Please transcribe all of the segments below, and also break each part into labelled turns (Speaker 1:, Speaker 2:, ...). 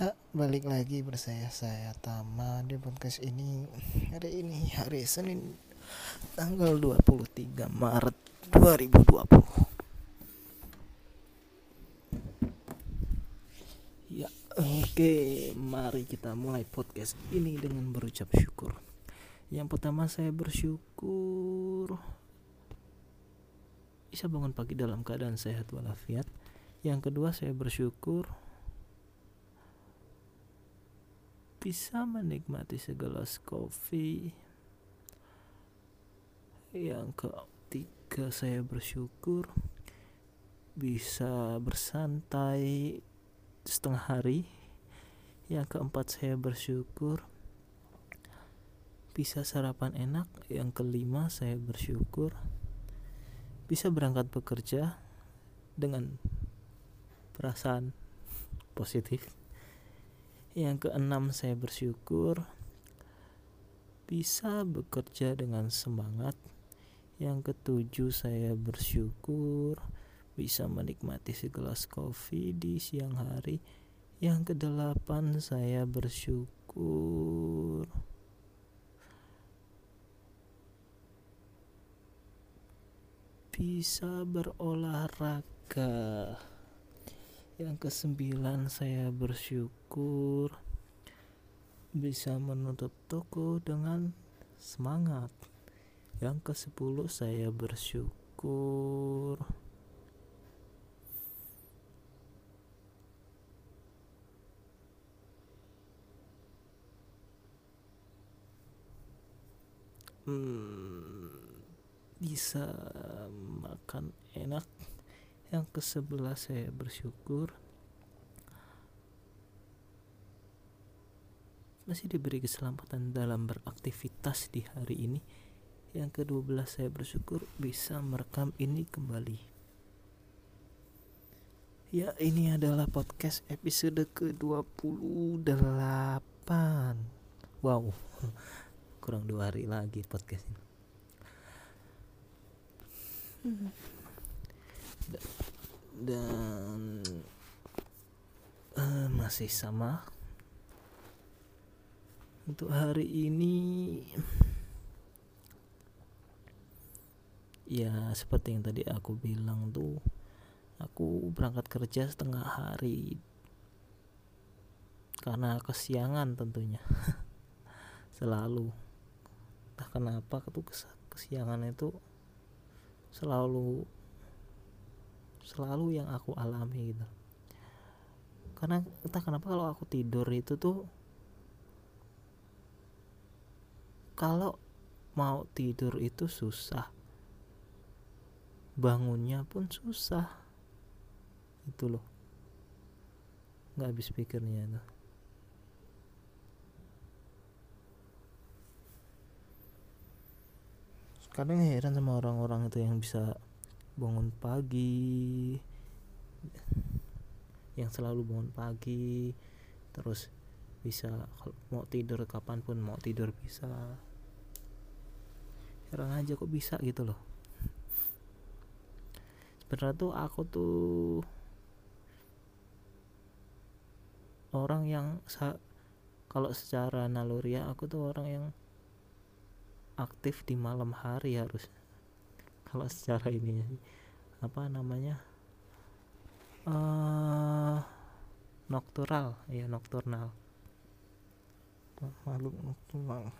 Speaker 1: Ya, balik lagi bersaya saya Tama. Di podcast ini Hari ini hari Senin tanggal 23 Maret 2020 Ya, oke, mari kita mulai podcast ini dengan berucap syukur. Yang pertama saya bersyukur. Bisa bangun pagi dalam keadaan sehat walafiat. Yang kedua saya bersyukur bisa menikmati segelas kopi. Yang ketiga saya bersyukur bisa bersantai setengah hari. Yang keempat saya bersyukur bisa sarapan enak. Yang kelima saya bersyukur bisa berangkat bekerja dengan perasaan positif yang keenam, saya bersyukur bisa bekerja dengan semangat. Yang ketujuh, saya bersyukur bisa menikmati segelas kopi di siang hari. Yang kedelapan, saya bersyukur bisa berolahraga. Yang kesembilan saya bersyukur bisa menutup toko dengan semangat. Yang kesepuluh saya bersyukur hmm, bisa makan enak yang ke sebelah saya bersyukur. Masih diberi keselamatan dalam beraktivitas di hari ini. Yang ke-12 saya bersyukur bisa merekam ini kembali. Ya ini adalah podcast episode ke-28 wow kurang dua hari lagi podcast ini dan uh, masih sama. Untuk hari ini ya seperti yang tadi aku bilang tuh aku berangkat kerja setengah hari. Karena kesiangan tentunya. Selalu. Entah kenapa tuh kesiangan itu selalu selalu yang aku alami gitu. Karena entah kenapa kalau aku tidur itu tuh kalau mau tidur itu susah. Bangunnya pun susah. Itu loh. Nggak habis pikirnya tuh kadang heran sama orang-orang itu yang bisa bangun pagi. Yang selalu bangun pagi. Terus bisa mau tidur kapan pun mau tidur bisa. Heran aja kok bisa gitu loh. Sebenarnya tuh aku tuh orang yang kalau secara naluriah aku tuh orang yang aktif di malam hari harus kalau secara ini apa namanya? Uh, nocturnal. Ya nocturnal. Makhluk nocturnal.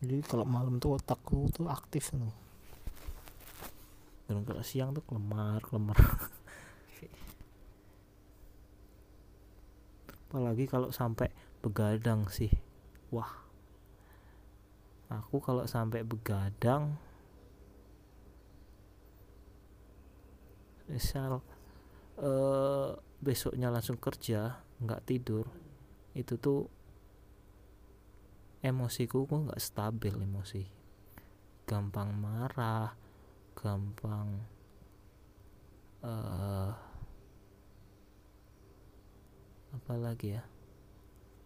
Speaker 1: Jadi kalau malam tuh otakku tuh aktif nih dan kalau siang tuh kelemar kelemar. Apalagi kalau sampai begadang sih. Wah. Aku kalau sampai begadang misal uh, besoknya langsung kerja nggak tidur itu tuh emosiku kok nggak stabil emosi. Gampang marah gampang uh, apa lagi ya?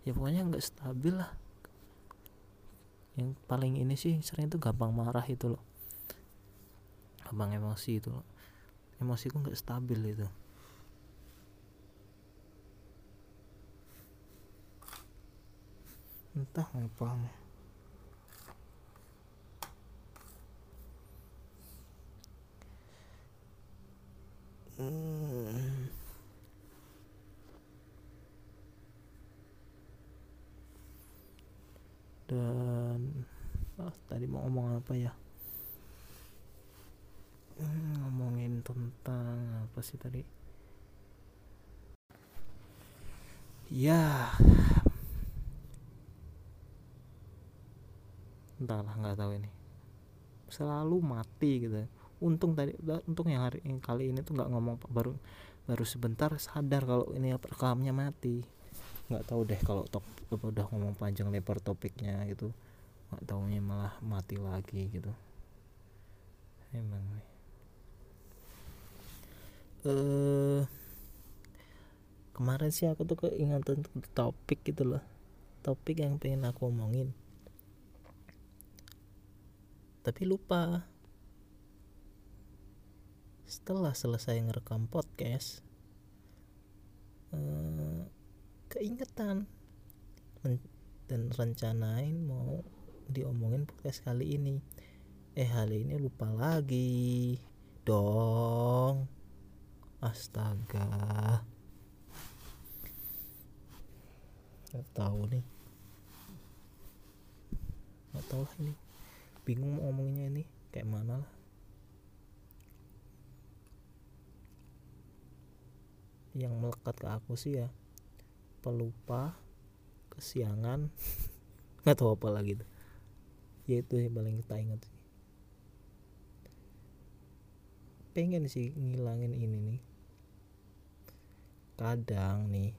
Speaker 1: Ya pokoknya nggak stabil lah. Yang paling ini sih sering itu gampang marah itu loh. Gampang emosi itu loh emosiku nggak stabil itu. Entah apa. Hmm. Dan oh, tadi mau ngomong apa ya? Apa sih tadi? Ya. Entahlah nggak tahu ini. Selalu mati gitu. Untung tadi untung yang hari yang kali ini tuh nggak ngomong baru baru sebentar sadar kalau ini rekamnya mati. Nggak tahu deh kalau top udah ngomong panjang lebar topiknya gitu. Nggak taunya malah mati lagi gitu. Emang. eh uh, kemarin sih aku tuh keingatan topik gitu loh. Topik yang pengen aku omongin. Tapi lupa. Setelah selesai ngerekam podcast eh, keingetan dan rencanain mau diomongin podcast kali ini. Eh hari ini lupa lagi. Dong astaga. Nggak tahu nih. Nggak tahu lah ini. Bingung mau ngomonginnya ini kayak mana lah. Yang melekat ke aku sih ya pelupa kesiangan. Nggak tahu apa lagi tuh. Ya itu yang paling kita ingat sih. Pengen sih ngilangin ini nih kadang nih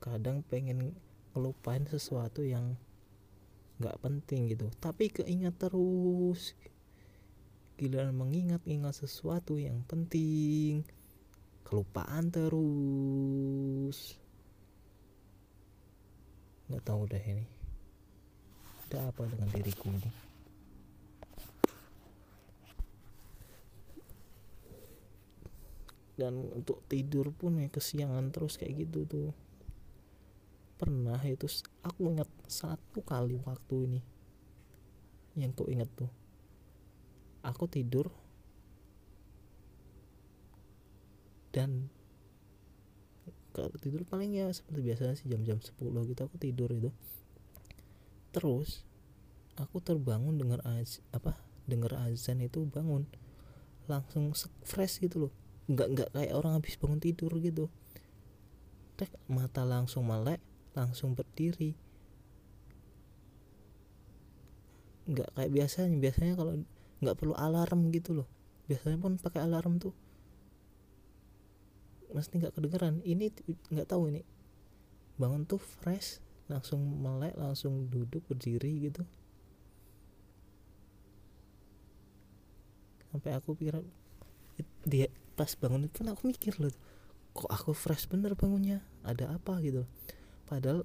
Speaker 1: kadang pengen ngelupain sesuatu yang nggak penting gitu. Tapi keingat terus. Giliran mengingat-ingat sesuatu yang penting. Kelupaan terus. Nggak tahu deh ini. Ada apa dengan diriku ini dan untuk tidur pun ya kesiangan terus kayak gitu tuh. Pernah itu aku ingat satu kali waktu ini yang kau ingat tuh. Aku tidur dan kalau tidur paling ya seperti biasa sih jam-jam 10 gitu aku tidur itu. Terus aku terbangun dengar az apa dengar azan itu bangun langsung fresh gitu loh nggak nggak kayak orang habis bangun tidur gitu. Tek mata langsung melek langsung berdiri. Nggak kayak biasanya biasanya kalau nggak perlu alarm gitu loh. Biasanya pun pakai alarm tuh. Mesti nggak kedengeran. Ini nggak tahu ini. Bangun tuh fresh langsung melek langsung duduk berdiri gitu. Sampai aku pikir dia pas bangun itu aku mikir loh kok aku fresh bener bangunnya? Ada apa gitu? Padahal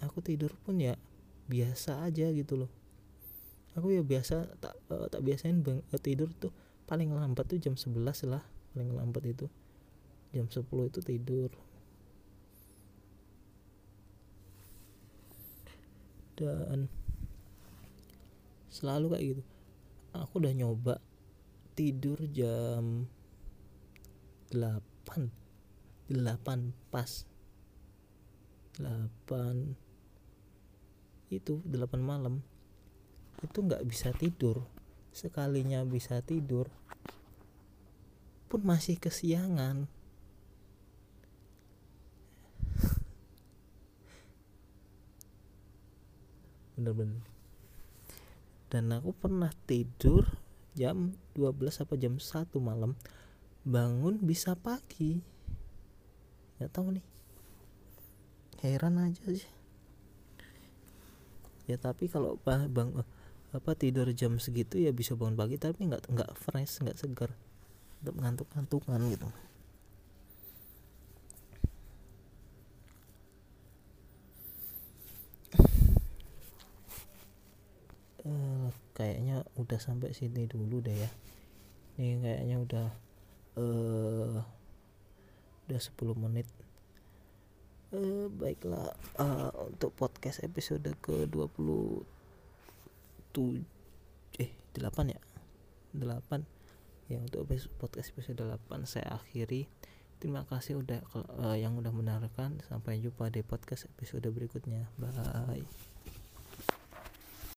Speaker 1: aku tidur pun ya biasa aja gitu loh. Aku ya biasa tak uh, tak biasain bang, uh, tidur tuh paling lambat tuh jam 11 lah paling lambat itu. Jam 10 itu tidur. Dan selalu kayak gitu. Aku udah nyoba tidur jam 8 8 pas. 8 itu 8 malam. Itu nggak bisa tidur. Sekalinya bisa tidur pun masih kesiangan. Bener-bener. Dan aku pernah tidur jam 12 apa jam 1 malam bangun bisa pagi. Nggak tahu nih. Heran aja sih. Ya tapi kalau bang apa tidur jam segitu ya bisa bangun pagi tapi nggak nggak fresh nggak segar. Untuk ngantuk-ngantukan gitu uh, kayaknya sampai sini dulu deh ya. Ini kayaknya udah uh, udah 10 menit. Uh, baiklah uh, untuk podcast episode ke 27 eh 8 ya? 8 ya untuk podcast episode 8 saya akhiri. Terima kasih udah uh, yang udah mendengarkan. Sampai jumpa di podcast episode berikutnya. Bye